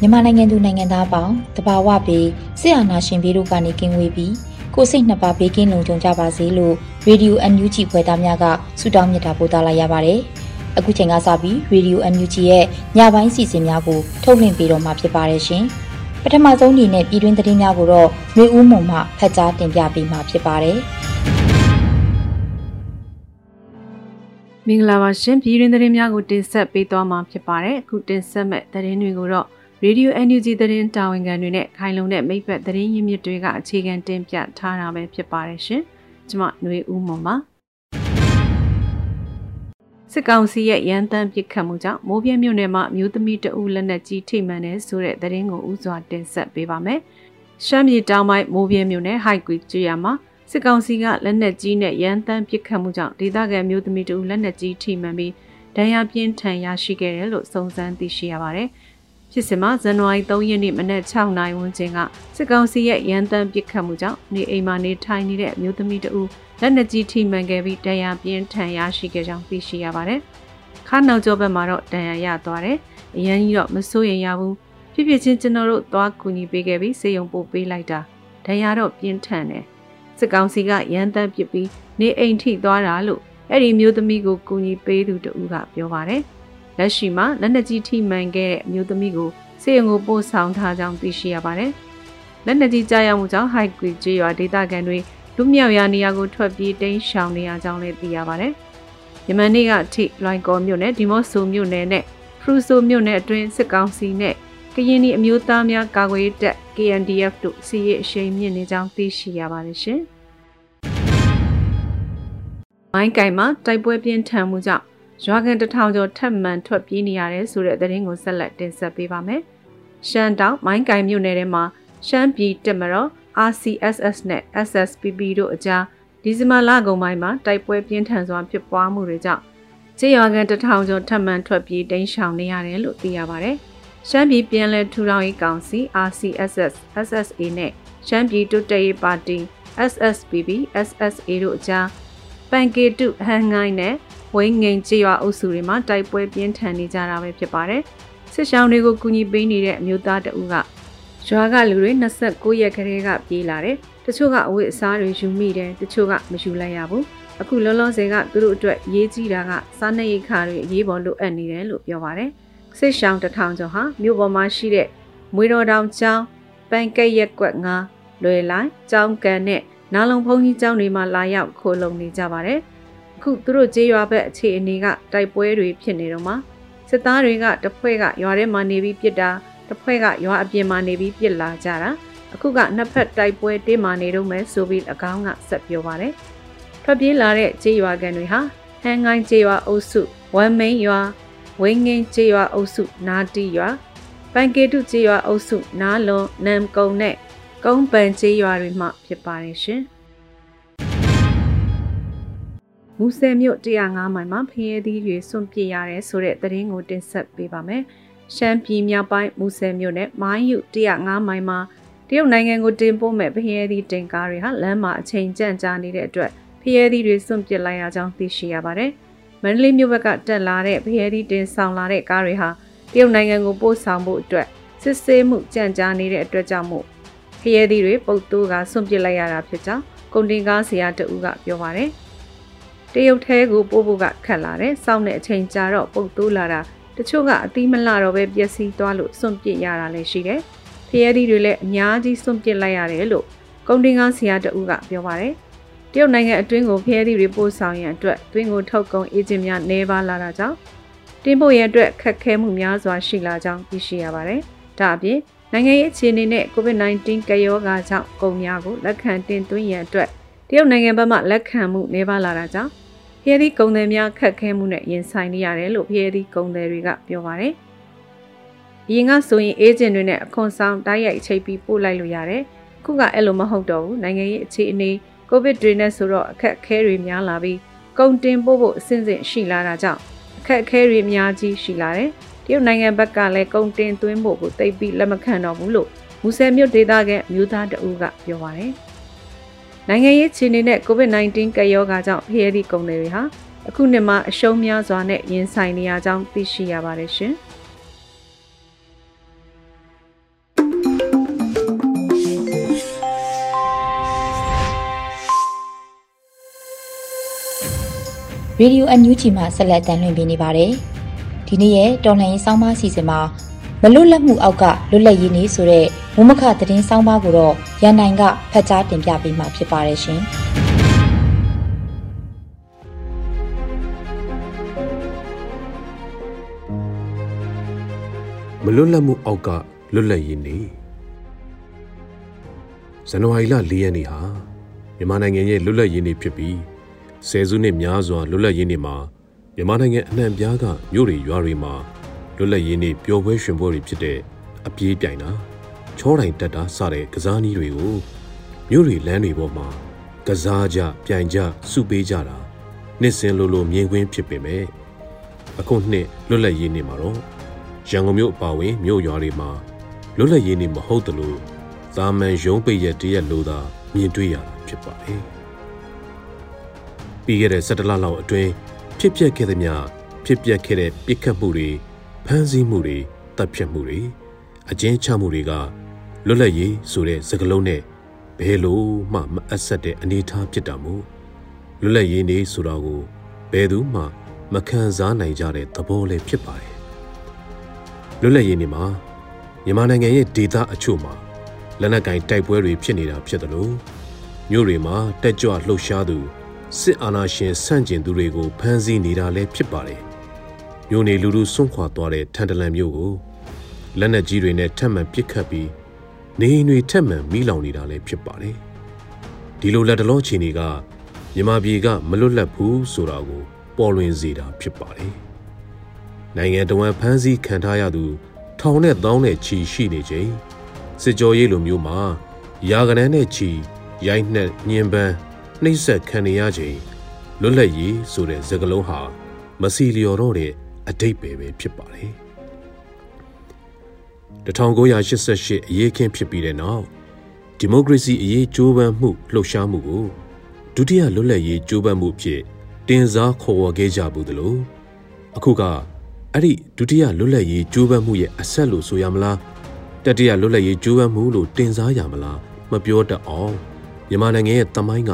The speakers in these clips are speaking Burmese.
မြန်မာနိုင်ငံသူနိုင်ငံသားအပေါင်းတဘာဝပြီးစစ်အာဏာရှင်ပြည်တို့ကနေကင်းဝေးပြီးကိုစိတ်နှစ်ပါးဘေးကင်းလုံခြုံကြပါစေလို့ရေဒီယို NUG ဖွယ်သားများကဆုတောင်းမြတ်တာပို့သလာရပါတယ်။အခုချိန်ကစပြီးရေဒီယို NUG ရဲ့ညပိုင်းစီစဉ်များကိုထုတ်လွှင့်ပေးတော့မှာဖြစ်ပါတယ်ရှင်။ပထမဆုံးအနေနဲ့ပြည်တွင်းသတင်းများကိုတော့မျိုးဦးမုံမှဖတ်ကြားတင်ပြပေးမှာဖြစ်ပါတယ်။မင်္ဂလာပါရှင်ပြည်တွင်သတင်းများကိုတင်ဆက်ပေးသွားမှာဖြစ်ပါတယ်အခုတင်ဆက်မဲ့သတင်းတွေကိုတော့ Radio NUG သတင်းတာဝန်ခံတွေနဲ့ခိုင်လုံတဲ့မိဘသတင်းရင်းမြစ်တွေကအခြေခံတင်ပြထားတာပဲဖြစ်ပါတယ်ရှင်ကျွန်မຫນွေဦးမွန်ပါစစ်ကောင်စီရဲ့ရန်တမ်းပစ်ခတ်မှုကြောင့်မိုးပြဲမြို့နယ်မှာမျိုးသမီးတအုပ်လက်နက်ကြီးထိမှန်တဲ့ဆိုတဲ့သတင်းကိုဥစွာတင်ဆက်ပေးပါမယ်ရှမ်းပြည်တောင်ပိုင်းမိုးပြဲမြို့နယ်ဟိုက်ကွီကျွော်မှာစစ်ကောင်စီကလက်နက်ကြီးနဲ့ရန်တမ်းပစ်ခတ်မှုကြောင့်ဒေသခံမျိုးသမီးတို့လက်နက်ကြီးထိမှန်ပြီးဒဏ်ရာပြင်းထန်ရရှိခဲ့တယ်လို့စုံစမ်းသိရှိရပါတယ်။ ဖြစ်စဉ်မှာဇန်နဝါရီ3ရက်နေ့မနက်6နာရီဝန်းကျင်ကစစ်ကောင်စီရဲ့ရန်တမ်းပစ်ခတ်မှုကြောင့်နေအိမ်မှာနေထိုင်နေတဲ့အမျိုးသမီးတို့လက်နက်ကြီးထိမှန်ခဲ့ပြီးဒဏ်ရာပြင်းထန်ရရှိခဲ့ကြောင်းသိရှိရပါတယ်။ခါနောက်ကျောဘက်မှာတော့ဒဏ်ရာရသွားတယ်။အရန်ကြီးတော့မစိုးရင်ရဘူး။ဖြစ်ဖြစ်ချင်းကျွန်တော်တို့သွားကူညီပေးခဲ့ပြီးစေယုံပို့ပေးလိုက်တာ။ဒဏ်ရာတော့ပြင်းထန်တယ်။စစ်ကောင်စီကရန်တမ်းပစ်ပြီးနေအိမ်ထိသွားတာလို့အဲ့ဒီမျိုးသမီးကိုကူညီပေးသူတူကပြောပါတယ်။ လက်ရှိမှာလက်နက်ကြီးထိမှန်ခဲ့တဲ့အမျိုးသမီးကိုစေရုံကိုပို့ဆောင်ထားကြောင်းသိရှိရပါတယ်။လက်နက်ကြီးကြားရောက်မှုကြောင့်ဟိုက်ကွီကျေးရွာဒေသခံတွေလူမြောက်ရာနေရာကိုထွက်ပြေးတိမ်းရှောင်နေရကြောင်းလည်းသိရပါတယ်။ယမန်နေ့ကထိလွိုင်ကော်မြို့နယ်ဒီမော့ဆိုမြို့နယ်နဲ့ဖရူဆိုမြို့နယ်အတွင်းစစ်ကောင်စီနဲ့ကရင်နီအမျိုးသားများကာကွယ်ရေးတပ် KNDF တို့စီရေးအရှိန်မြင့်နေကြောင်းသိရှိရပါတယ်ရှင်။မိုင်းကင်မှာတိုက်ပွဲပြင်းထန်မှုကြောင့် ရွာကန်တထောင်ကျော်ထပ်မံထွက်ပြေးနေရတယ်ဆိုတဲ့သတင်းကိုဆက်လက်တင်ဆက်ပေးပါမယ်။ရှမ်းတောင်မိုင်းကင်မြို့နယ်ထဲမှာရှမ်းပြည်တပ်မတော် RCSS နဲ့ SSPP တို့အကြားဒီဇင်ဘာလကုန်ပိုင်းမှာတိုက်ပွဲပြင်းထန်စွာဖြစ်ပွားမှုတွေကြောင့်ခြေရွာကန်တထောင်ကျော်ထပ်မံထွက်ပြေးတိမ်းရှောင်နေရတယ်လို့သိရပါတယ်။ရှမ်းပြည်ပြည်လဲထူထောင်ရေးကောင်စီ RCSS SSA နဲ့ရှမ်းပြည်တိုးတက်ရေးပါတီ SSPB SSA တို့အကြားပန်ကေတုဟန်ငိုင်းနဲ့ ဝိငိန်ကြေးရွာအုပ်စုတွေမှာတိုက်ပွဲပြင်းထန်နေကြတာပဲဖြစ်ပါတယ်။စစ်ရှောင်းတွေကိုကူညီပေးနေတဲ့အမျိုးသားတဦးကရွာကလူတွေ29ရက်ကလေးကပြေးလာတယ်။တချို့ကအဝတ်အစားတွေယူမိတယ်တချို့ကမယူလိုက်ရဘူး။အခုလောလောဆယ်ကသူတို့အတွက်ရေးကြီးတာကစားနပ်ရိက္ခာတွေအရေးပေါ်လိုအပ်နေတယ်လို့ပြောပါတယ်။စစ်ရှောင်းတထောင်ကျော်ဟာမြို့ပေါ်မှာရှိတဲ့မွေတော်တောင်ကျောင်းပန်ကက်ရက်ကွက်ငါလွယ်လိုက်ကျောင်းကန်နဲ့နာလုံဘုံကြီးကျောင်းတွေမှာလာရောက်ခိုလုံနေကြပါတယ်။ အခုသူတို့ကြေးရွာဘက်အခြေအနေကတိုက်ပွဲတွေဖြစ်နေတော့မှစစ်သားတွေကတစ်ဖွဲ့ကရွာထဲမှာနေပြီးပြစ်တာတစ်ဖွဲ့ကရွာအပြင်မှာနေပြီးပြစ်လာကြတာအခုကနှစ်ဖက်တိုက်ပွဲတင်းမာနေတော့မယ်ဆိုပြီးအကောင်းကဆက်ပြောပါတယ်။ထွက်ပြေးလာတဲ့ကြေးရွာကန်တွေဟာဟန်ငိုင်းကြေးရွာအုပ်စုဝမ်မိန်ရွာဝင်းငင်းကျေးရွာအုပ်စုနာတီရွာပန်ကေတုကျေးရွာအုပ်စုနားလွန်နမ်ကုံနဲ့ကုန်းပန်ကျေးရွာတွေမှဖြစ်ပါတယ်ရှင် မူဆယ်မြို့105မိုင်မှာဖျဲသီးတွေစွန့်ပစ်ရတယ်ဆိုတဲ့သတင်းကိုတင်ဆက်ပေးပါမယ်။ရှမ်းပြည်မြောက်ပိုင်းမူဆယ်မြို့နယ်မိုင်းယူ105မိုင်မှာတရုတ်နိုင်ငံကိုတင်ပို့မဲ့ဖျဲသီးတင်ကားတွေဟာလမ်းမှာအချိန်ကြန့်ကြာနေတဲ့အတွက်ဖျဲသီးတွေစွန့်ပစ်လိုက်ရကြောင်းသိရှိရပါတယ်။မန္တလေးမြို့ဘက်ကတက်လာတဲ့ဖျဲသီးတင်ဆောင်လာတဲ့ကားတွေဟာတရုတ်နိုင်ငံကိုပို့ဆောင်ဖို့အတွက်စစ်ဆေးမှုကြံကြားနေတဲ့အတွက်ကြောင့်မို့ဖျဲသီးတွေပုတ်တိုးကဆွန့်ပစ်လိုက်ရတာဖြစ်ကြောင်းကုန်တင်ကားဆရာတဦးကပြောပါတယ်။ တရုတ်ထဲကိုပို့ဖို့ကခက်လာတယ်။စောင့်တဲ့အချိန်ကြာတော့ပုတ်တိုးလာတာတချို့ကအသီးမလှတော့ပဲပျက်စီးသွားလို့စွန့်ပစ်ရတာလည်းရှိတယ်။ဖျဲသီးတွေလည်းအများကြီးစွန့်ပစ်လိုက်ရတယ်လို့ကုန်တင်ကားဆရာတဦးကပြောပါတယ်။တရုတ်နိုင်ငံအတွင်းကိုဖျဲသီးတွေပို့ဆောင်ရန်အတွက်တွင်းကိုထုတ်ကုန်အေဂျင့်များနှဲပါလာတာကြောင့်တင်းပို့ရန်အတွက်ခက်ခဲမှုများစွာရှိလာကြောင်းသိရှိရပါတယ်။ဒါအပြင်နိုင်ငံရေးအခြေအနေနဲ့ COVID-19 ကရောဂါကြောင့်ကုန်များကိုလက်ခံတင်သွင်းရန်အတွက် တရုတ်နိုင်ငံဘက်မှလက်ခံမှုနှဲပါလာတာကြောင့်ဖျဲသီးကုန်သည်များခက်ခဲမှုနဲ့ရင်ဆိုင်နေရတယ်လို့ဖျဲသီးကုန်သည်တွေကပြောပါတယ်။အရင်ကဆိုရင်အေဂျင့်တွေနဲ့အခွန်ဆောင်တိုက်ရိုက်ချိတ်ပြီးပို့လိုက်လို့ရတယ်။အခုကအဲ့လိုမဟုတ်တော့ဘူးနိုင်ငံရေးအခြေအနေကိုဗစ်တွေနဲ့ဆိုတော့အခက်အခဲတွေများလာပြီးကုန်တင်ပို့ဖို့အဆင့်ဆင့်ရှိလာတာကြောင့်အခက်အခဲတွေအများကြီးရှိလာတယ်။တရုတ်နိုင်ငံဘက်ကလည်းကုန်တင်သွင်းဖို့ကိုတိတ်ပြီးလက်မခံတော့ဘူးလို့မူဆယ်မြို့ဒေသကမြို့သားတအူးကပြောပါတယ်။ နိုင်ငံရေးခြေအနေနဲ့ COVID-19 ကပ်ရောဂါကြောင့်ဖျဲသည့်ကုန်တွေဟာအခုနှစ်မှာအရှုံးများစွာနဲ့ရင်ဆိုင်နေရကြောင်းသိရှိရပါတယ်ရှင်။ Radio NUG မှာဆက်လက်တင်ပြနေပါတယ်။ဒီနေ့ရဲ့တော်လှန်ရေးစောင်းပါစီစဉ်မှာမလွတ်လပ်မှုအောက်ကလွတ်လပ်ရေးနေ့ဆိုတဲ့ ဝမခသတင်းစောင်းပါကိုတော့ရန်နိုင်ကဖတ်ကြားတင်ပြပေးမှာဖြစ်ပါတယ်ရှင်မလွတ်လပ်မှုအောက်ကလွတ်လပ်ရေးနေ့ဇန်နဝါရီလ၄ရက်နေ့ဟာမြန်မာနိုင်ငံရဲ့လွတ်လပ်ရေးနေ့ဖြစ်ပြီးဆယ်စုနှစ်များစွာလွတ်လပ်ရေးနေ့မှာမြန်မာနိုင်ငံအနှံ့ပြားကမြို့တွေရွာတွေမှာလွတ်လပ်ရေးနေ့ပျော်ပွဲရွှင်ပွဲတွေဖြစ်တဲ့အပြေးပြိုင်တာ ချောတိုင်တက်တာစတဲ့ကစားနည်းတွေကိုမြို့တွေလမ်းတွေပေါ်မှာကစားကြပြိုင်ကြစုပေးကြတာနှစ်စဉ်လိုလိုမြင်ကွင်းဖြစ်ပေမဲ့အခုနှစ်လွတ်လပ်ရေးနေ့မှာတော့ရန်ကုန်မြို့အပါအဝင်မြို့ရွာတွေမှာလွတ်လပ်ရေးနေ့မဟုတ်တလို့သာမန်ရုံးပိတ်ရက်တရက်လိုသာမြင်တွေ့ရတာဖြစ်ပါတယ်။ပြီးခဲ့တဲ့17လလောက်အတွင်းဖြစ်ပျက်ခဲ့သမျှဖြစ်ပျက်ခဲ့တဲ့ပြစ်ခတ်မှုတွေဖမ်းဆီးမှုတွေတပ်ဖြတ်မှုတွေအကျဉ်းချမှုတွေက လွတ်လပ်ရေးဆိုတဲ့စကားလုံးနဲ့ဘယ်လိုမှမအပ်ဆက်တဲ့အနေအထားဖြစ်တာမို့လွတ်လပ်ရေးနေဆိုတာကိုဘယ်သူမှမခံစားနိုင်ကြတဲ့သဘောလည်းဖြစ်ပါတယ်လွတ်လပ်ရေးနေမှာမြန်မာနိုင်ငံရဲ့ဒေသအချို့မှာလက်နက်ကင်တိုက်ပွဲတွေဖြစ်နေတာဖြစ်တယ်လို့မြို့တွေမှာတက်ကြွလှုပ်ရှားသူစစ်အာဏာရှင်ဆန့်ကျင်သူတွေကိုဖမ်းဆီးနေတာလည်းဖြစ်ပါတယ်။မြို့နေလူလူစွန့်ခွာသွားတဲ့ထန်တလန်မြို့ကိုလက်နက်ကြီးတွေနဲ့ထပ်မံပစ်ခတ်ပြီး နေအိမ်တွေထပ်မံမိလောင်နေတာလည်းဖြစ်ပါတယ်။ဒီလိုလက်တလောချီနေကမြမပြည်ကမလွတ်လပ်ဘူးဆိုတာကို ပေါ်လွင်စေတာဖြစ်ပါတယ်။နိုင်ငံတော်ဝန်ဖမ်းဆီးခံထားရသူ ထောင်နဲ့တောင်းနဲ့ချီရှိနေချိန်စစ်ကြောရေးလိုမျိုးမှာယာကနန်းနဲ့ချီရိုက်နှက်ညင်ပန်းနှိမ့်ဆက်ခံရချိန်လွတ်လပ်ရေးဆိုတဲ့စကားလုံးဟာမစီလျော်တော့တဲ့အတိတ်ပဲပဲဖြစ်ပါတယ် 1988အရေးခင်းဖြစ်ပြီးတဲ့နောက်ဒီမိုကရေစီအရေးကြိုးပမ်းမှုလှုပ်ရှားမှုကိုဒုတိယလွတ်လပ်ရေးကြိုးပမ်းမှုဖြစ်တင်စားခေါ်ဝေါ်ခဲ့ကြဘူးသလိုအခုကအဲ့ဒီဒုတိယလွတ်လပ်ရေးကြိုးပမ်းမှုရဲ့အဆက်လို့ဆိုရမလားတတိယလွတ်လပ်ရေးကြိုးပမ်းမှုလို့တင်စားရမလားမပြောတတ်အောင်မြန်မာနိုင်ငံရဲ့တမိုင်းက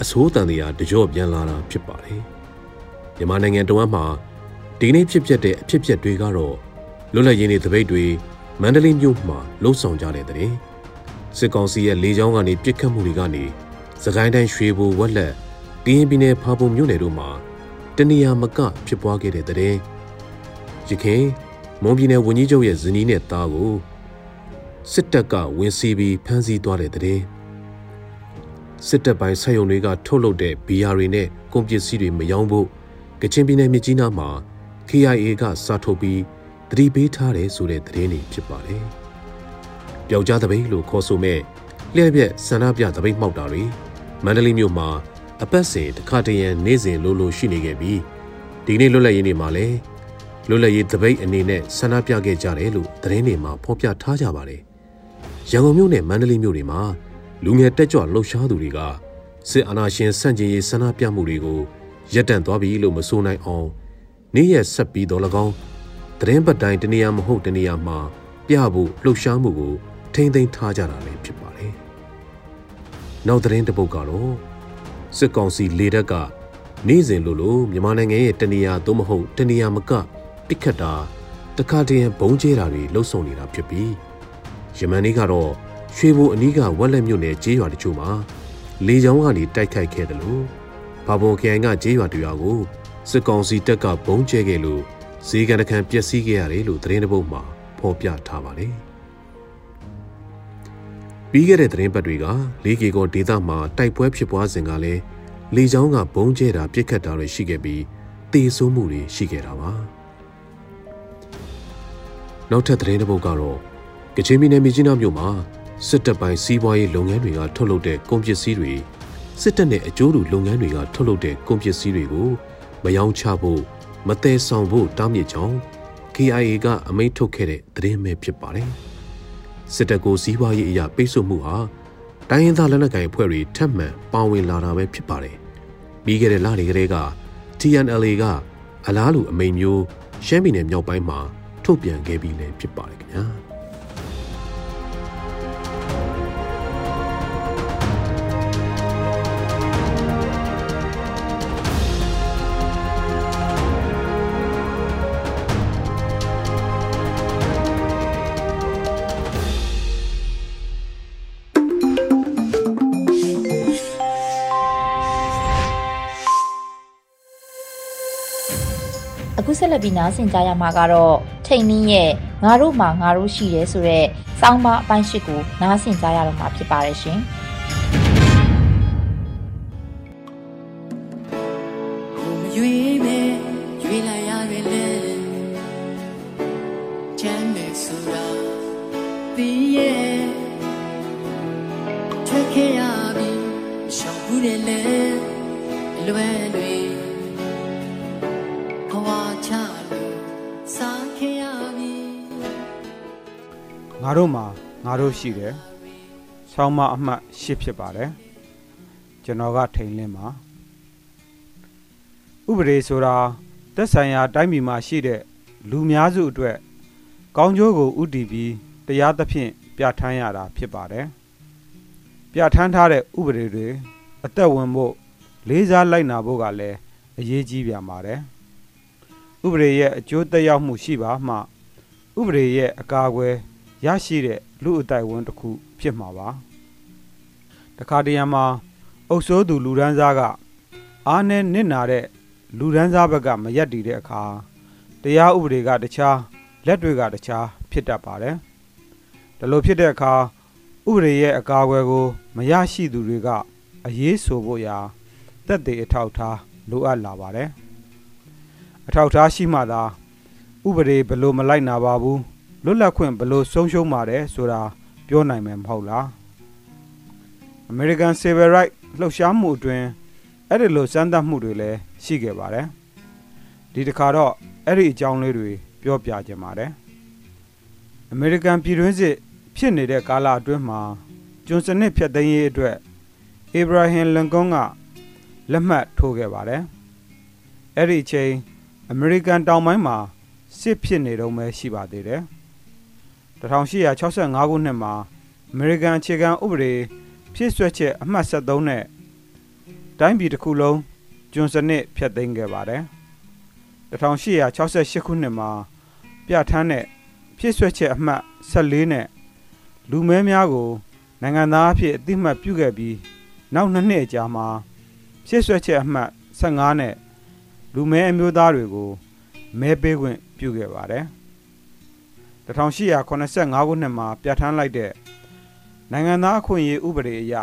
အဆိုးတန်တရားတကြော့ပြန်လာတာဖြစ်ပါတယ်။မြန်မာနိုင်ငံတဝမ်းမှာဒီနေ့ဖြစ်ပျက်တဲ့အဖြစ်အပျက်တွေကတော့လွတ်လပ်ရေးနေ့တပိတ်တွေ မန္တလေးမြို့မှာလှုပ်ဆောင်ကြတဲ့တဲ့စစ်ကောင်စီရဲ့လေကြောင်းကနေပြစ်ခတ်မှုတွေကနေစကိုင်းတိုင်းရွှေဘိုဝက်လက်ကရင်ပြည်နယ်ဖာပုံမြို့နယ်တို့မှာတနေရာမကဖြစ်ပွားခဲ့တဲ့တဲ့ရခင်မွန်ပြည်နယ်ဝန်ကြီးချုပ်ရဲ့ဇနီးနဲ့သားကိုစစ်တပ်ကဝင်စီးပြီးဖမ်းဆီးသွားတဲ့တဲ့စစ်တပ်ပိုင်းဆက်ယုံတွေကထုတ်လုပ်တဲ့ဘီယာတွေနဲ့ကုန်ပစ္စည်းတွေမရောင်းဖို့ကချင်ပြည်နယ်မြစ်ကြီးနားမှာ KIA ကစာထုတ်ပြီး တတိပေးထားတယ်ဆိုတဲ့သတင်းတွေဖြစ်ပါတယ်။ပျောက်ကြားတပိတ်လို့ခေါ်ဆိုမဲ့လျှက်ပြက်ဆန္ဒပြတပိတ်မှောက်တာတွေမန္တလေးမြို့မှာအပတ်စဉ်တစ်ခါတရံနေ့စဉ်လိုလိုရှိနေခဲ့ပြီးဒီနေ့လွတ်လပ်ရေးနေ့မှာလည်းလွတ်လပ်ရေးတပိတ်အနေနဲ့ဆန္ဒပြခဲ့ကြတယ်လို့သတင်းတွေမှာဖော်ပြထားကြပါတယ်။ရန်ကုန်မြို့နဲ့မန္တလေးမြို့တွေမှာလူငယ်တက်ကြွလှုပ်ရှားသူတွေကစစ်အာဏာရှင်ဆန့်ကျင်ရေးဆန္ဒပြမှုတွေကိုရပ်တန့်သွားပြီလို့မဆိုနိုင်အောင်နေ့ရက်ဆက်ပြီးတော့၎င်း သတင်းပတ်တိုင်းတနေရာမဟုတ်တနေရာမှာပြဖို့လှုပ်ရှားမှုကိုထိမ့်သိမ်းထားကြတာလည်းဖြစ်ပါတယ်။နောက်သတင်းတစ်ပုဒ်ကတော့စစ်ကောင်စီလေတပ်ကနေ့စဉ်လိုလိုမြန်မာနိုင်ငံရဲ့တနေရာသို့မဟုတ်တနေရာမကပစ်ခတ်တာတခါတည်းဘုံကျဲတာတွေလှုပ်ဆောင်နေတာဖြစ်ပြီးယမန်နေ့ကတော့ရွှေဘိုအနီးကဝက်လက်မြို့နယ်ကျေးရွာတချို့မှာလေကြောင်းကနေတိုက်ခိုက်ခဲ့တယ်လို့ဘာဘုံခရိုင်ကကျေးရွာတရွာကိုစစ်ကောင်စီတပ်ကဘုံကျဲခဲ့လို့ ဈေးကန်တခံပျက်စီးခဲ့ရတယ်လို့သတင်းတပုတ်မှာဖော်ပြထားပါတယ်ပြီးခဲ့တဲ့သတင်းပတ်တွေကလေးကေကောဒေသမှာတိုက်ပွဲဖြစ်ပွားစဉ်ကလည်းလေကြောင်းကဘုံကျဲတာပြစ်ခတ်တာတွေရှိခဲ့ပြီးတေဆိုးမှုတွေရှိခဲ့တာပါနောက်ထပ်သတင်းတစ်ပုဒ်ကတော့ကချင်ပြည်နယ်မြကြီးနားမြို့မှာစစ်တပ်ပိုင်းစီးပွားရေးလုပ်ငန်းတွေကထုတ်လုပ်တဲ့ကုန်ပစ္စည်းတွေစစ်တပ်နဲ့အကျိုးတူလုပ်ငန်းတွေကထုတ်လုပ်တဲ့ကုန်ပစ္စည်းတွေကိုမယောင်းချဖို့ မတဲဆောင်ဖို့တားမြစ်ကြောင်း KIA ကအမိန့်ထုတ်ခဲ့တဲ့သတင်းပဲဖြစ်ပါတယ်စစ်တပ်ကိုစီးပွားရေးအရာပိတ်ဆို့မှုဟာတိုင်းရင်းသားလက်နက်ကိုင်အဖွဲ့တွေထပ်မံပါဝင်လာတာပဲဖြစ်ပါတယ်ပြီးခဲ့တဲ့လတွေကလေးက TNLA ကအလားတူအမိန်မျိုးရှမ်းပြည်နယ်မြောက်ပိုင်းမှာထုတ်ပြန်ခဲ့ပြီးလည်းဖြစ်ပါတယ်ခင်ဗျာ ဆက်လက်ပြီးနားဆင်ကြရမှာကတော့ထိန်နင်းရဲ့ငါတို့မှာငါတို့ရှိတယ်ဆိုတော့စောင်းမအပိုင်းရှိကိုနားဆင်ကြရတော့မှာဖြစ်ပါတယ်ရှင်။ တို့ရှိတယ်။ဆောင်းမအမှတ်၈ဖြစ်ပါတယ်။ကျွန်တော်ကထိန်လင်းပါ။ဥပဒေဆိုတာသက်ဆိုင်ရာတိုင်းပြည်မှာရှိတဲ့လူများစုအတွက်ကောင်းကျိုးကိုဥတည်ပြီးတရားသဖြင့်ပြဋ္ဌာန်းရတာဖြစ်ပါတယ်။ပြဋ္ဌာန်းထားတဲ့ဥပဒေတွေအသက်ဝင်ဖို့လေးစားလိုက်နာဖို့ကလည်းအရေးကြီးပြန်ပါတယ်။ဥပဒေရဲ့အကျိုးသက်ရောက်မှုရှိပါမှ ဥပဒေရဲ့အကာအကွယ် ရရှိတဲ့လူအတိုက်ဝန်းတစ်ခုဖြစ်မှာပါတခါတရံမှာအုပ်စိုးသူလူဒန်းစားကအားနဲ့နစ်နာတဲ့လူဒန်းစားဘက်ကမရက်တည်တဲ့အခါတရားဥပဒေကတခြားလက်တွေကတခြားဖြစ်တတ်ပါတယ်ဒါလိုဖြစ်တဲ့အခါဥပဒေရဲ့အကာအကွယ်ကို မရရှိသူတွေက အရေးဆိုဖို့ရာတက်သေးအထောက်ထားလိုအပ်လာပါတယ်အထောက်ထားရှိမှသာဥပဒေဘယ်လိုမလိုက်နာပါဘူး လွတ်လပ်ခွင့်ဘယ်လိုဆုံးရှုံးပါတယ်ဆိုတာပြောနိုင်မယ်မဟုတ်လား American Civil Rights လှုပ်ရှားမှုအတွင်းအဲ့ဒီလိုစမ်းသပ်မှုတွေလည်းရှိခဲ့ပါတယ်ဒီတစ်ခါတော့အဲ့ဒီအကြောင်းလေးတွေပြောပြခြင်းပါတယ် American ပြည်တွင်းစစ်ဖြစ်နေတဲ့ကာလအတွင်းမှာကျွန်စနစ်ဖျက်သိမ်းရေးအတွက် Abraham Lincoln ကလက်မှတ်ထိုးခဲ့ပါတယ်အဲ့ဒီအချိန် American တောင်ပိုင်းမှာစစ်ဖြစ်နေတော့မှရှိပါသေးတယ် 1865ခုနှစ်မှာ American အခြေခံဥပဒေဖြစ်ဆွဲချက်အမှတ်73နဲ့တိုင်းပြည်တစ်ခုလုံးကျွန်စနစ်ဖျက်သိမ်းခဲ့ပါတယ်1868ခုနှစ်မှာပြဋ္ဌာန်းတဲ့ဖြစ်ဆွဲချက်အမှတ်14နဲ့လူမဲများကိုနိုင်ငံသားအဖြစ်အသိမှတ်ပြုခဲ့ပြီးနောက်နှစ်နှစ်အကြာမှာဖြစ်ဆွဲချက်အမှတ်15နဲ့လူမဲအမျိုးသားတွေကိုမဲပေးခွင့်ပြုခဲ့ပါတယ် 1885ခုနှစ်မှာပြဋ္ဌာန်းလိုက်တဲ့နိုင်ငံသားအခွင့်အရေးဥပဒေအရ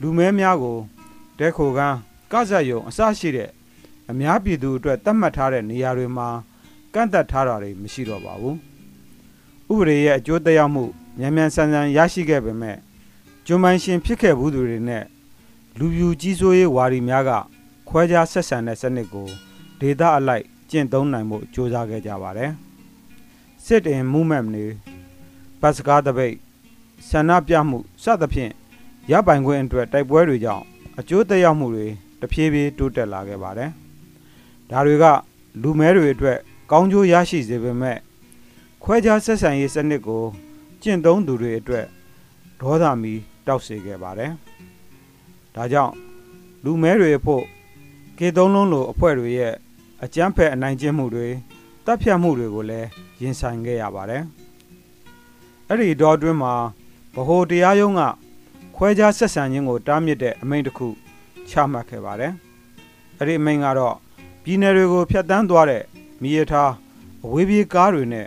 လူမဲများကိုတဲခိုကန်းကစားယုံအစရှိတဲ့အများပြည်သူအတွက်သတ်မှတ်ထားတဲ့နေရာတွေမှာကန့်သက်ထားတာတွေမရှိတော့ပါဘူးဥပဒေရဲ့အကျိုးသက်ရောက်မှုမြန်မြန်ဆန်ဆန်ရရှိခဲ့ပေမဲ့ကျွမ်းမိုင်းရှင်ဖြစ်ခဲ့ဘူးသူတွေနဲ့လူပြူကြီးစိုးရေးဝါဒီများကခွဲခြားဆက်ဆံတဲ့စနစ်ကိုဒေတာအလိုက်ကျင့်သုံးနိုင်မှုစ조사ခဲ့ကြပါတယ် စစ်တင်မှုမှတ်နေပတ်စကားတပိတ်ဆန္ဒပြမှုစသဖြင့်ရပိုင်ခွင့်အတွက်တိုက်ပွဲတွေကြောင့်အကျိုးသက်ရောက်မှုတွေတဖြည်းဖြည်းတိုးတက်လာခဲ့ပါတယ်ဒါတွေကလူမဲတွေအတွက်ကောင်းကျိုးရရှိစေပေမဲ့ခွဲခြားဆက်ဆံရေးစနစ်ကိုကျင့်သုံးသူတွေအတွက်ဒေါသမီတောက်စေခဲ့ပါတယ်ဒါကြောင့်လူမဲတွေအဖို့ကေသုံးလုံးလိုအဖွဲ့တွေရဲ့အကြမ်းဖက်အနိုင်ကျင့်မှုတွေ တပ်ဖြတ်မှုတွေကိုလည်းရင်ဆိုင်ခဲ့ရပါတယ်။အဲ့ဒီတော့အတွင်းမှာဗဟိုတရားရုံးကခွဲခြားဆက်ဆံခြင်းကိုတားမြစ်တဲ့အမိန့်တစ်ခုချမှတ်ခဲ့ပါတယ်။အဲ့ဒီအမိန့်ကတော့ပြည်နယ်တွေကိုဖျက်ဆီးသွားတဲ့မိရထားအဝေးပြေးကားတွေနဲ့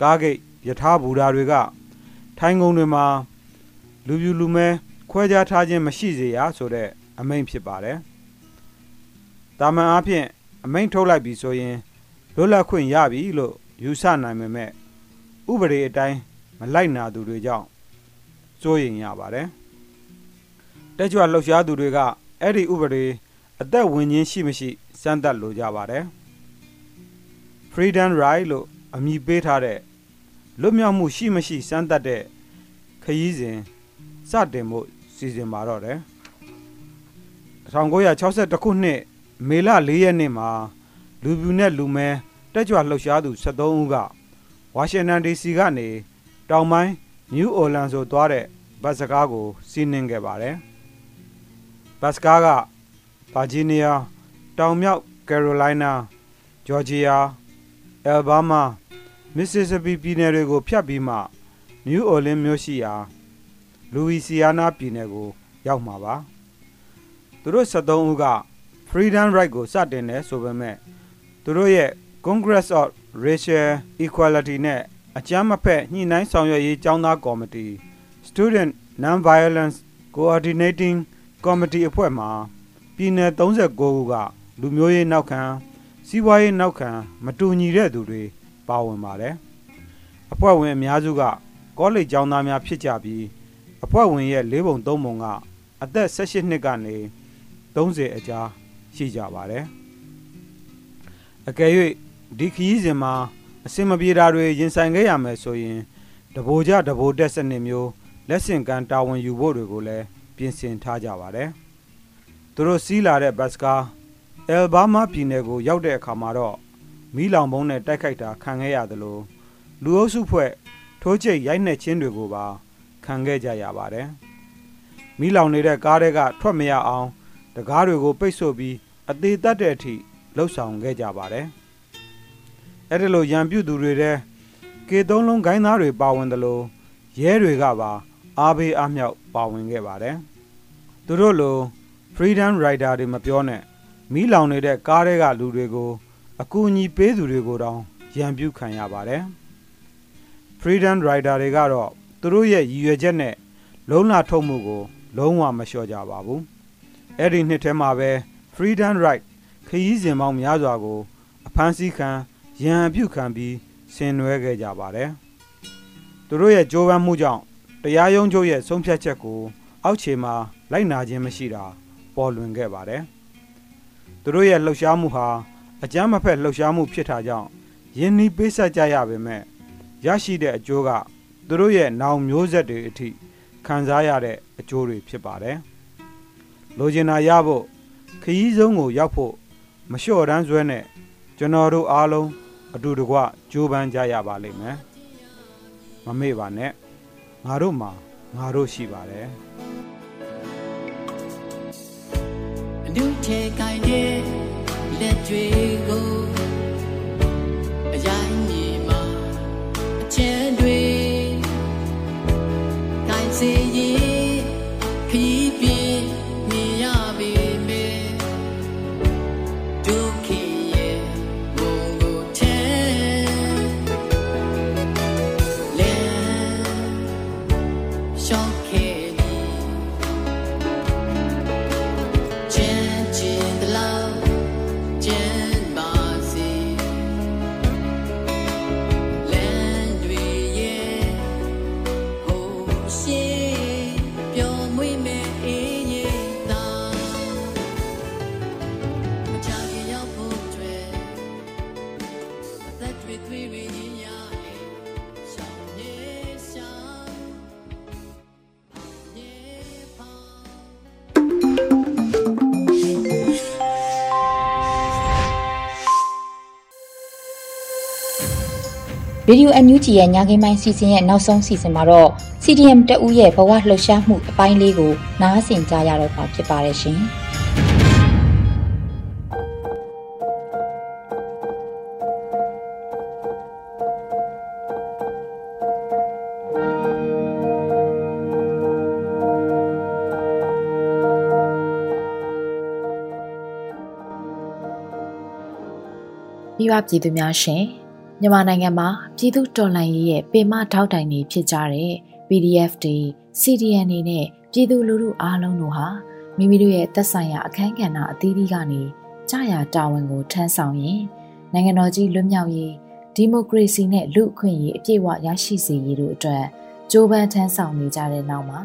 ကားဂိတ်ယထာဘူတာတွေက ထိုင်းကုန်တွေမှာလူပြူလူမဲခွဲခြားထားခြင်းမရှိစေရဆိုတဲ့အမိန့်ဖြစ်ပါတယ်။တာမန်အားဖြင့်အမိန့်ထုတ်လိုက်ပြီဆိုရင် လွတ်လပ်ခွင့်ရပြီလို့ယူဆနိုင်ပေမဲ့ဥပဒေအတိုင်းမလိုက်နာသူတွေကြောင့်စိုးရိမ်ရပါတယ်။တက်ကြွလှုပ်ရှားသူတွေကအဲ့ဒီဥပဒေအသက်ဝင်ခြင်းရှိမရှိစမ်းသပ်လိုကြပါတယ်။ Freedom Ride လို့အမည်ပေးထားတဲ့လွတ်မြောက်မှုရှိမရှိစမ်းသပ်တဲ့ခရီးစဉ်စတင်ဖို့စီစဉ်ပါတော့တယ်1962ခုနှစ်မေလ4ရက်နေ့မှာလူပြူနဲ့လူမဲ တက်ကြွလှုပ်ရှားသူ73ဦးကဝါရှင်တန် DC ကနေတောင်ပိုင်းနယူးအော်လန်ဆိုသွားတဲ့ဘတ်စကားကိုစီးနင်းခဲ့ပါတယ်ဘတ်စကားကဗာဂျီးနီးယားတောင်မြောက်ကယ်ရိုလိုင်းနာဂျော်ဂျီယာအယ်ဘားမာမစ္စစ္စပီပြည်နယ်တွေကိုဖြတ်ပြီးမှနယူးအော်လင်းမြို့ရှိရာလူဝီစီယာနာပြည်နယ်ကို ရောက်မှာပါသူတို့73ဦးက Freedom Right ကိုစတင်တယ်ဆိုပေမဲ့သူတို့ရဲ့ Congress of Racial Equality နဲ့အကြမ်းမဖက်ညှိနှိုင်းဆောင်ရွက်ရေးကျောင်းသားကော်မတီ Student Non-Violence Coordinating Committee အဖွဲ့မှာပြည်နယ်39ခုကလူမျိုးရေးနောက်ခံစီးပွားရေးနောက်ခံမတူညီတဲ့သူတွေပါဝင်ပါတယ်အဖွဲ့ဝင်အများစုကကောလိပ်ကျောင်းသားများဖြစ်ကြပြီးအဖွဲ့ဝင်ရဲ့၄ပုံ၃ပုံကအသက်18နှစ်ကနေ30အကြားရှိကြပါတယ်အကယ်၍ ဒီခရီးစဉ်မှာအစင်မပြေတာတွေရင်ဆိုင်ခဲ့ရမယ်ဆိုရင်တဘိုကြတဘိုတက်စနစ်မျိုးလက်ဆင့်ကမ်းတာဝန်ယူဖို့တွေကိုလည်းပြင်ဆင်ထားကြပါတယ်သူတို့စီးလာတဲ့ဘတ်စကားအယ်ဘားမားပြည်နယ်ကိုရောက်တဲ့အခါမှာတော့မီးလောင်ပုံးနဲ့တိုက်ခိုက်တာခံခဲ့ရသလိုလူအုပ်စုဖွဲ့ထိုးကျိတ်ရိုက်နှက်ခြင်းတွေကိုပါခံခဲ့ကြရပါတယ်။မီးလောင်နေတဲ့ကားတွေကထွက်မရအောင်တကားတွေကိုပိတ်ဆို့ပြီးအသေးသက်တဲ့အထိလှုပ်ဆောင်ခဲ့ကြပါတယ်။ အဲ့ဒီလိုရံပြုတ်သူတွေတဲ့ကေသုံးလုံးဂိုင်းသားတွေပါဝင်သလိုရဲတွေကပါအားပေးအားမြောက်ပါဝင်ခဲ့ပါတယ်။သူတို့လို Freedom Rider တွေမပြောနဲ့မီးလောင်နေတဲ့ကားတွေကလူတွေကိုအကူအညီပေးသူတွေကိုတောင်ရံပြုတ်ခံရပါတယ်။ Freedom Rider တွေကတော့သူတို့ရဲ့ရည်ရွယ်ချက်နဲ့လုံးလာထုတ်မှုကို လုံးဝမလျှော့ကြပါဘူး။အဲ့ဒီနှစ်ထဲမှာပဲ Freedom Right ခရီးစဉ်ပေါင်းများစွာကိုအဖမ်းဆီးခံ ရန်အပြုတ်ခံပြီးဆင်နွှဲခဲ့ကြပါတယ်။သူတို့ရဲ့ကြိုးပမ်းမှုကြောင့်တရားရုံးချုပ်ရဲ့ဆုံးဖြတ်ချက်ကိုအောက်ခြေမှာလိုက်နာခြင်းမရှိတာပေါ်လွင်ခဲ့ပါတယ်။သူတို့ရဲ့လှုပ်ရှားမှုဟာအကြမ်းမဖက်လှုပ်ရှားမှုဖြစ်တာကြောင့်ယင်းနီးပေးဆက်ကြရပေမဲ့ရရှိတဲ့အကျိုးကသူတို့ရဲ့နောင်မျိုးဆက်တွေအထိခံစားရတဲ့အကျိုးတွေဖြစ်ပါတယ်။လိုချင်တာရဖို့ခရီးဆုံးကိုရောက်ဖို့မလျှော့တန်းဆွဲနဲ့ကျွန်တော်တို့အားလုံး အတူတကွကြိုးပမ်းကြရပါလိမ့်မယ်။မမေ့ပါနဲ့ငါတို့မှာငါတို့ရှိပါတယ်။အနုထဲကိုင်းတဲ့လက်တွေကို ဗီဒီယိုအန်ယူဂျီရဲ့ညခင်းပိုင်းစီစဉ်ရဲ့နောက်ဆုံးစီစဉ်မှာတော့ CDM တအူးရဲ့ဘဝလှုပ်ရှားမှုအပိုင်းလေးကိုနားဆင်ကြရတော့မှာဖြစ်ပါတယ်ရှင်။မိဘပြည်သူများရှင် မြန်မာနိုင်ငံမှာပြည်သူတော်လှန်ရေးရဲ့ပေမထောက်တိုင်တွေဖြစ်ကြတဲ့ PDF တွေ CDN တွေနဲ့ပြည်သူလူထုအားလုံးတို့ဟာမိမိတို့ရဲ့သက်ဆိုင်ရာအခမ်းကဏ္ဍအသီးသီးကနေကြာရတာဝန်ကိုထမ်းဆောင်ရင်နိုင်ငံတော်ကြီးလွတ်မြောက်ရေးဒီမိုကရေစီနဲ့လူ့အခွင့်အရေးအပြည့်အဝရရှိစေရေးတို့အတွက်ကြိုးပမ်းထမ်းဆောင်နေကြတဲ့နောက်မှာ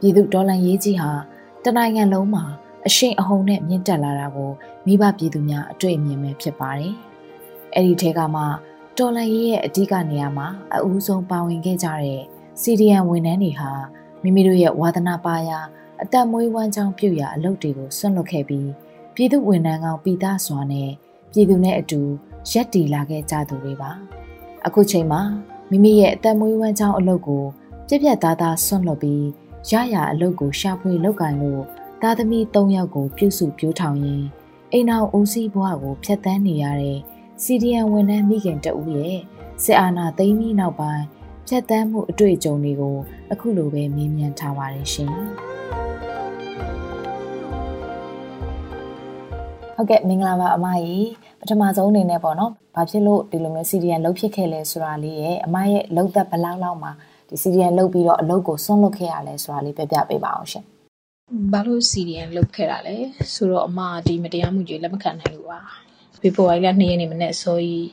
ပြည်သူဒေါ်လာရေးကြီးဟာတနိုင်ငံလုံးမှာအရှိန်အဟုန်နဲ့မြင့်တက်လာတာကိုမိဘပြည်သူများအတွေ့အမြင်ပဲဖြစ်ပါတယ်။အဲ့ဒီထဲကမှ တော်လန်ရေးရဲ့အဓိကနေရာမှာအဦးဆုံးပါဝင်ခဲ့ကြတဲ့ CDN ဝန်ထမ်းတွေဟာမိမိတို့ရဲ့ဝါသနာပါရာအသက်မွေးဝမ်းကြောင်းပြုရာအလုပ်တွေကိုဆွန့်လွတ်ခဲ့ပြီးပြည်သူဝန်ထမ်းကောင်ပြည်သားစွာနဲ့ပြည်သူနဲ့အတူရက်တည်လာခဲ့ကြသူတွေပါအခုချိန်မှာမိမိရဲ့အသက်မွေးဝမ်းကြောင်းအလုပ်ကိုပြက်ပြက်သားသားဆွန့်လွတ်ပြီးရရအလုပ်ကိုရှာဖွေလုပ်ကင်လို့သားသမီး၃ယောက်ကိုပြုစုပြောထောင်ရင်းအိမ်အောင်ဦးစီးဘဝကိုဖျက်ဆီးနေရတဲ့ CDN ဝန်ထမ်းမိခင်တဦးရဲ့စစ်အာဏာသိမ်းပြီးနောက်ပိုင်းဖြတ်တန်းမှုအတွေ့အကြုံတွေကိုအခုလိုပဲမေးမြန်းထားပါတယ်ရှင်။ဟုတ်ကဲ့မင်္ဂလာပါအမကြီးပထမဆုံးအနေနဲ့ပေါ့နော်။ဘာဖြစ်လို့ဒီလိုမျိုး CDN လှုပ်ဖြစ်ခဲ့လဲဆိုတာလေးရဲ့အမရဲ့လှုပ်သက်ဘလောက်လောက်မှာဒီ CDN လှုပ်ပြီးတော့အလုပ်ကိုဆွန့်လွတ်ခဲ့ရလဲဆိုတာလေးပြပြပေးပါအောင်ရှင်။ဘာလို့ CDN လှုပ်ခဲ့တာလဲဆိုတော့အမဒီမတရားမှုကြီးလက်မခံနိုင်လို့ပါ။ ဖေဖော်ဝါရီလ2ရက်နေ့မနေ့အစောကြီး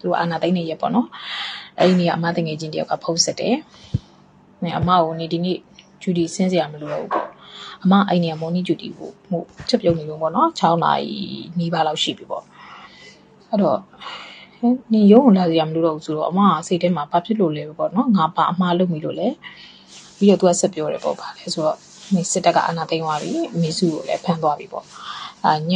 သူအာနာသိန်းနေရပေါ့နော်အဲ့ဒီနေ့ကအမတငယ်ချင်းတယောက်ကဖုန်းဆက်တယ်။နဲ့အမကိုနေဒီနေ့ဂျူဒီဆင်းစရာမလိုတော့ဘူးပေါ့။အမအဲ့နေကမော်နီဂျူဒီကိုဟိုချက်ပြုံးနေလို့ပေါ့နော်6နာရီနီးပါးလောက်ရှိပြီပေါ့။အဲ့တော့နေရုံးလာစရာမလိုတော့ဘူးဆိုတော့အမကစိတ်ထဲမှာဘာဖြစ်လို့လဲပေါ့နော်။ငါပါအမလုပ်မိလို့လဲ။ပြီးတော့သူကဆက်ပြောတယ်ပေါ့ဗာလဲဆိုတော့နေစစ်တပ်ကအနာသိမ်းသွားပြီ။မိစုကိုလည်းဖမ်းသွားပြီပေါ့။အာည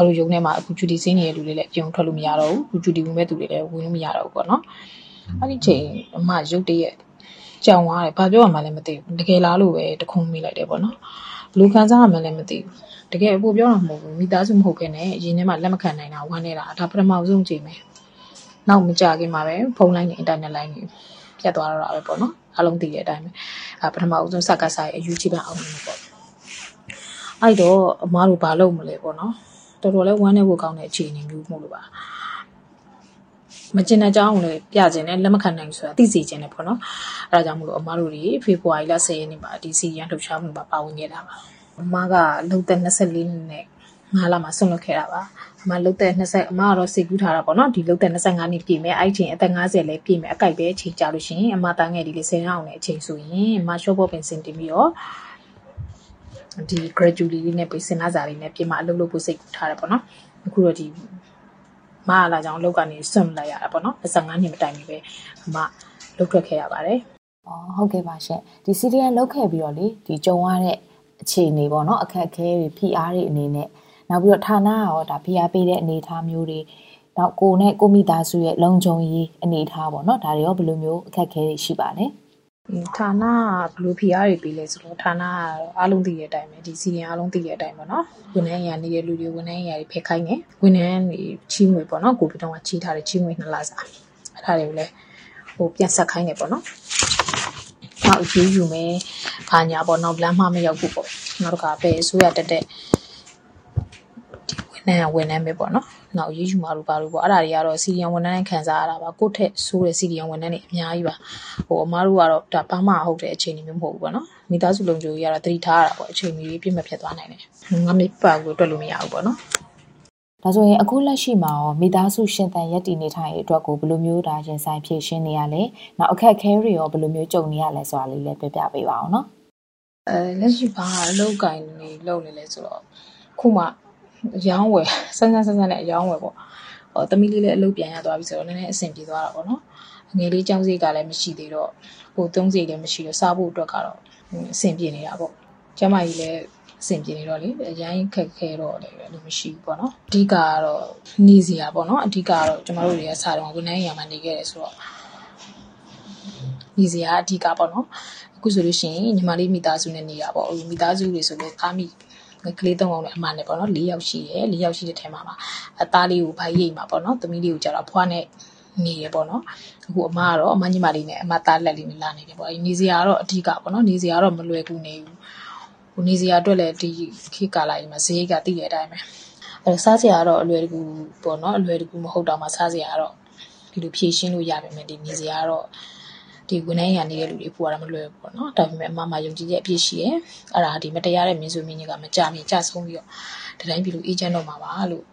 ငါတို့ရုံထဲမှာအခုဂျူဒီစင်းနေတဲ့လူတွေလည်းအပြုံထွက်လို့မရတော့ဘူးဂျူဒီဝင်မဲ့သူတွေလည်းဝင်လို့မရတော့ဘူးပေါ့နော်အဲ့ဒီချိန်အမရုပ်တရက်ကြောင်သွားတယ်ဘာပြောရမှလည်းမသိဘူးတကယ်လားလို့ပဲတခုံးမိလိုက်တယ်ပေါ့နော်လူခံစားရမှလည်းမသိဘူးတကယ်အဖို့ပြောတာမဟုတ်ဘူးမိသားစုမဟုတ်ခဲ့နဲ့အရင်ထဲမှာလက်မခံနိုင်တာဝမ်းနေတာဒါပထမဆုံးချိန်ပဲနောက်မကြခင်မှာပဲဖုန်းလိုင်းနဲ့အင်တာနက်လိုင်းတွေပြတ်သွားတော့တာပဲပေါ့နော်အားလုံးသိတဲ့အတိုင်းပဲအဲပထမဆုံးစကားဆိုင်အယူချိပန်အောင်လို့ပေါ့အဲ့တော့အမားတို့ဘာလုပ်မလဲပေါ့နော် တော်တော်လေးဝမ်းနေဖို့ကောင်းတဲ့အခြေအနေမျိုးမို့လို့ပါမကျင်တဲ့အကြောင်းကိုလည်းပြခြင်းနဲ့လက်မခံနိုင်ဆိုတာသိစေခြင်းနဲ့ပေါ့နော်အဲဒါကြောင့်မို့လို့အမတို့တွေဖေဖော်ဝါရီလ10ရက်နေ့မှာဒီစီရန်လှုပ်ရှားမှုမှာပါဝင်ခဲ့တာပါအမကလှုပ်တဲ့24နှစ်နဲ့ငါးလမှာဆွန့်လွတ်ခဲ့တာပါအမလှုပ်တဲ့20အမကတော့စိတ်ကူးထားတာပေါ့နော်ဒီလှုပ်တဲ့25နှစ်ပြည့်မယ်အဲ့ချိန်အသက်50လည်းပြည့်မယ်အကြိုက်ပဲအချိန်ကြာလို့ရှိရင်အမတန်းငယ်ဒီလေး10အောင်နဲ့အချိန်ဆိုရင်အမရှော့ဘော့ပင်စင်တင်ပြီးတော့ ဒီ gradually လေးနဲ့ပြီးစဉ်းစားစာလေးနဲ့ပြင်မအလုပ်လုပ်ဖို့စိတ်ကူထားတယ်ပေါ့နော်အခုတော့ဒီမအားလာကြောင်အလုပ်ကနေဆွန့်လိုက်ရတာပေါ့နော်25နှစ်မတိုင်မီပဲအမလုပ်ထွက်ခဲ့ရပါတယ်အော်ဟုတ်ကဲ့ပါရှင်ဒီ CDN လုပ်ခဲ့ပြီးတော့လေဒီကြုံရတဲ့အခြေအနေပေါ့နော်အခက်အခဲတွေဖိအားတွေအနေနဲ့နောက်ပြီးတော့ဌာနရောဒါဖိအားပေးတဲ့အနေအထားမျိုးတွေနောက်ကိုနဲ့ကိုမိသားစုရဲ့လုံခြုံရေးအနေအထားပေါ့နော်ဒါတွေရောဘယ်လိုမျိုးအခက်အခဲတွေရှိပါလဲ။ ဌာနကဘယ်လိုဖိအားတွေပေးလဲဆိုတော့ဌာနကတော့အားလုံးသိတဲ့အတိုင်းပဲဒီစီရင်အားလုံးသိတဲ့အတိုင်းပေါ့နော်ဝန်ထမ်းရနေတဲ့လူတွေဝန်ထမ်းရတွေဖက်ခိုင်းတယ်ဝန်ထမ်းတွေချီးငွေပေါ့နော်ကိုပြီးတော့ချီးထားတဲ့ချီးငွေနှစ်လစာအဲ့ဒါတွေကိုလည်းဟိုပြန်ဆက်ခိုင်းတယ်ပေါ့နော်နောက်ရေးယူမယ်ဘာညာပေါ့နောက်လမ်းမမရောက်ဘူးပေါ့နောက်တစ်ခါပဲအစိုးရတက်တဲ့ဒီဝ န်ထမ်းဝန်ထမ်းပဲပေါ့နော်နောက်ရေးယူမှာလို့ပါလို့ပေါ့အဲ့ဒါတွေကတော့စီဒီယံဝန်ထမ်းနဲ့ခံစားရတာပါကိုယ့်ထက်ဆိုးတဲ့စီဒီယံဝန်ထမ်းတွေအများကြီးပါဟိုအမားတို့ကတော့ဒါဘာမှဟုတ်တဲ့အခြေအနေမျိုးမဟုတ်ဘူးပေါ့နော်မိသားစုလုံခြုံရေးကတော့တတိထားရတာပေါ့အချိန်ကြီးပြည့်မဖြစ်သွားနိုင်တယ်ငါမပါဘူးတွက်လို့မရဘူးပေါ့နော်ဒါဆိုရင်အခုလက်ရှိမှာရောမိသားစုရှင်သန်ရက်တည်နေထိုင်ရေးအတွက်ကိုဘယ်လိုမျိုးဒါရင်ဆိုင်ဖြည့်ရှင်းနေရလဲ။နောက်အခက်အခဲတွေရောဘယ်လိုမျိုးကြုံနေရလဲဆိုတာလေးလည်းပြပြပေးပါအောင်နော်။အဲလက်ရှိဘာအလုပ်ကိုင်နေလုပ်နေလဲဆိုတော့ခုမှ အယောင်းဝယ်ဆန်းဆန်းဆန်းဆန်းနဲ့အယောင်းဝယ်ပေါ့ဟောသမီးလေးလည်းအလုပ်ပြန်ရသွားပြီဆိုတော့နည်းနည်းအဆင်ပြေသွားတာပေါ့နော်ငယ်လေးចောင်းစိတ်ကလည်းမရှိသေးတော့ဟိုသုံးစိတ်လည်းမရှိတော့စားဖို့အတွက်ကတော့အဆင်ပြေနေတာပေါ့ကျမကြီးလည်းအဆင်ပြေနေတော့လေအရင်ခက်ခဲတော့လည်းအဲ့လိုမရှိဘူးပေါ့နော်အဓိကကတော့နေစရာပေါ့နော်အဓိကကတော့ကျမတို့တွေကစားတော့ဝန်ထမ်းရမှာနေခဲ့တယ်ဆိုတော့နေစရာအဓိကပေါ့နော်အခုဆိုလို့ရှိရင်ညီမလေးမိသားစုနဲ့နေတာပေါ့မိသားစုတွေဆိုလို့သားမိ ကလေးသုံးအောင်နဲ့အမနဲ့ပေါ့နော်၄ယောက်ရှိတယ်၄ယောက်ရှိတဲ့ထဲမှာပါအသားလေးကိုဗိုက်ရိပ်မှာပေါ့နော်သမီးလေးကိုကြတော့ဖွားနဲ့နေရပေါ့နော်အခုအမကတော့အမညီမလေးနဲ့အမသားလက်လေးနဲ့လာနေတယ်ပေါ့အဲနေစရာကတော့အဓိကပေါ့နော်နေစရာတော့မလွယ်ကူနေဘူးဟိုနေစရာအတွက်လည်းဒီခေတ်ကာလကြီးမှာဈေးကတိတဲ့အတိုင်းပဲအဲစားစရာကတော့အလွယ်တကူပေါ့နော်အလွယ်တကူမဟုတ်တော့မှစားစရာကတော့ဒီလိုဖြည့်ရှင်းလို့ရပါမယ်ဒီနေစရာကတော့ ဒီဝန်ထမ်းရနေတဲ့လူတွေပို့ရတာမလွယ်ဘူးပေါ့နော်ဒါပေမဲ့အမမယုံကြည်တဲ့အပြည့်ရှိတယ်အဲ့ဒါဒီမတရားတဲ့မင်းစုမင်းကြီးကမကြမီကြဆုံးပြီးတော့တတိုင်းပြည်လူအေဂျင့်တော့မှာပါလို့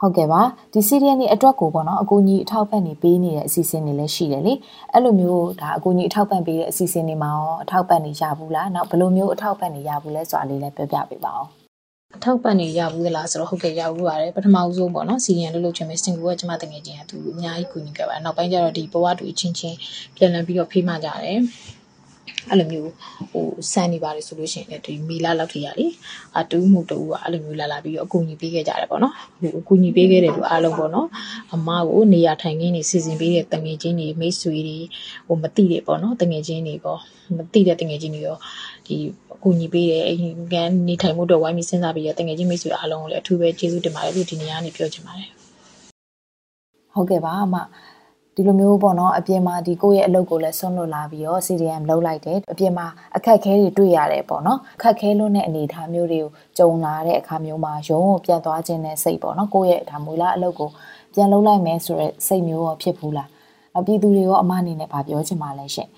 ဟုတ်ကဲ့ပါဒီ CDN နေအတွက်ကိုပေါ့နော်အကူအညီအထောက်ပံ့နေပေးနေတဲ့အစီအစဉ်တွေလည်းရှိတယ်လေအဲ့လိုမျိုးဒါအကူအညီအထောက်ပံ့ပေးတဲ့အစီအစဉ်တွေမှာရောအထောက်ပံ့နေရဘူးလားနောက်ဘယ်လိုမျိုးအထောက်ပံ့နေရဘူးလဲဆိုတာလေးလည်းပြောပြပေးပါအောင် အထောက်ပံ့နေရဘူးသလားဆိုတော့ဟုတ်ကဲ့ရဘူးပါတယ်ပထမဦးဆုံးပေါ့နော်စီရီယန်လို့လုပ်ချင်မယ်စင်ကူကကျမတငယ်ချင်းကသူအများကြီးကူညီခဲ့ပါတယ်နောက်ပိုင်းကျတော့ဒီဘဝတူချင်းချင်းပြန်လည်ပြီးတော့ဖေးမှကြတယ်အဲ့လိုမျိုးဟိုစမ်းနေပါတယ်ဆိုလို့ရှိရင်လည်းဒီမီလာလောက်ထရလေအတူးမှုတူကအဲ့လိုမျိုးလာလာပြီးတော့အကူအညီပေးခဲ့ကြတယ်ပေါ့နော်ဟိုအကူအညီပေးခဲ့တယ်လို့အားလုံးပေါ့နော်အမကိုနေရာထိုင်ခင်းနေစီစဉ်ပေးတဲ့တငယ်ချင်းတွေမိတ်ဆွေတွေဟိုမတိတယ်ပေါ့နော်တငယ်ချင်းတွေပေါ့မတိတဲ့တငယ်ချင်းတွေရောဒီ အကူအညီပေးတယ်အိမ်ကန်နေထိုင်မှုတော့ဝိုင်းပြီးစဉ်းစားပြီးတော့တငယ်ချင်းမိတ်ဆွေအားလုံးကိုလည်းအထူးပဲကျေးဇူးတင်ပါတယ်လို့ဒီနေရာကနေပြောချင်ပါတယ်ဟုတ်ကဲ့ပါအမဒီလိုမျိုးပေါ့နော်အပြင်မှာဒီကိုယ့်ရဲ့အလုပ်ကိုလည်းဆွန့်လွတ်လာပြီးတော့ CDM လုပ်လိုက်တယ်အပြင်မှာအခက်အခဲတွေတွေ့ရတယ်ပေါ့နော်အခက်အခဲလွန်းတဲ့အနေအထားမျိုးတွေကိုကြုံလာတဲ့အခါမျိုးမှာရုံးကိုပြန်သွားခြင်းနဲ့စိတ်ပေါ့နော်ကိုယ့်ရဲ့ဒါမူလအလုပ်ကိုပြန်လုပ်လိုက်မယ်ဆိုတော့စိတ်မျိုးရောဖြစ်ဘူးလားနောက်ပြည်သူတွေရောအမအနေနဲ့ဗာပြောချင်ပါလဲရှင်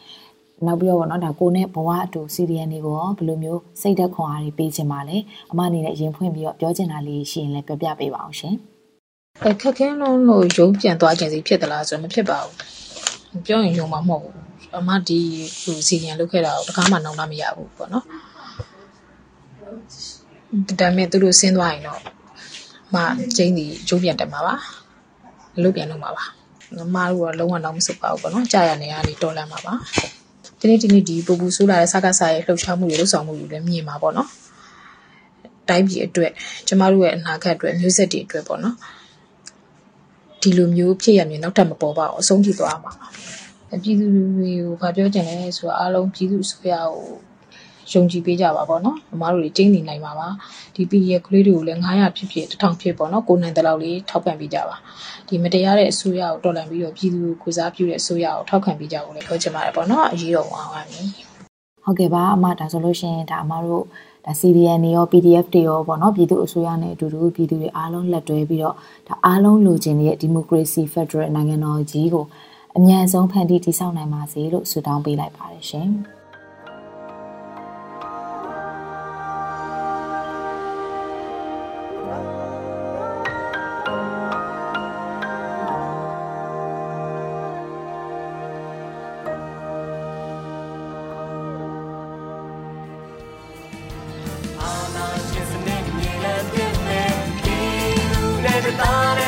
နောက်ပြီးတော့ပေါ့နော်ဒါကိုနဲ့ဘဝအတူ CDN တွေကိုရောဘယ်လိုမျိုးစိတ်သက်ခွန်အားတွေပေးချင်ပါလဲအမအနေနဲ့ရင်ဖွင့်ပြီးတော့ပြောချင်တာလေးရှိရင်လည်းပြောပြပေးပါအောင်ရှင်အခက်ခဲလုံးလို့ရုံးပြန်သွားခြင်းစီဖြစ်သလားဆိုတော့မဖြစ်ပါဘူးပြောရင်ရုံမှာမဟုတ်ဘူးအမဒီဟိုစီရင်လုပ်ခဲ့တာကိုတကားမှနောင်လာမရဘူးပေါ့နော်ဒါပေမဲ့သူတို့ဆင်းသွားရင်တော့မကျင်းဒီကျိုးပြန်တက်မှာပါလုပ်ပြန်လုပ်မှာပါမတို့ကလုံးဝတော့မစုပ်ပါဘူးပေါ့နော်ကြာရနေရနေတော်လန်မှာပါ ဒီနေ့ဒီနေ့ဒီပူပူဆိုးလာတဲ့စကားစားရဲ့လှုပ်ရှားမှုတွေလှုပ်ဆောင်မှုတွေလည်းမြင်မှာပေါ့နော်တိုင်းပြည်အတွက်ကျမတို့ရဲ့အနာဂတ်အတွက်မျိုးဆက်တွေအတွက်ပေါ့နော်ဒီလိုမျိုးဖြစ်ရမြင်နောက်ထပ်မပေါ်ပါအောင်အဆုံးထိသွားမှာပါပြည်သူတွေကိုဗာပြောချင်တယ်ဆိုတော့အားလုံးပြည်သူအစိုးရကို ယုံကြည်ပေးကြပါပေါ့နော်အမားတို့တွေကျင်းနေနိုင်ပါပါဒီ PDF ကလေးတွေကိုလည်း900ဖြစ်ဖြစ်1000ဖြစ်ပေါ့နော်ကိုနိုင်တဲ့လောက်လေးထောက်ပံ့ပေးကြပါဒီမတရားတဲ့အစိုးရကိုတော်လှန်ပြီးတော့ပြည်သူကိုစားပြုတဲ့အစိုးရကိုထောက်ခံပေးကြဖို့လည်းပြောချင်ပါတယ်ပေါ့နော်အရေးတော်အောင်ပါမည်ဟုတ်ကဲ့ပါအမဒါဆိုလို့ရှိရင်ဒါအမတို့ဒါ CDN တွေရော PDF တွေရောပေါ့နော်ပြည်သူအစိုးရနဲ့အတူတူပြည်သူတွေအားလုံးလက်တွဲပြီးတော့ဒါအားလုံးလိုချင်တဲ့ Democracy Federal နိုင်ငံတော်ကြီးကိုအမြန်ဆုံးဖန်တီးတည်ဆောက်နိုင်ပါစေလို့ဆုတောင်းပေးလိုက်ပါတယ်ရှင်။။ ဒီ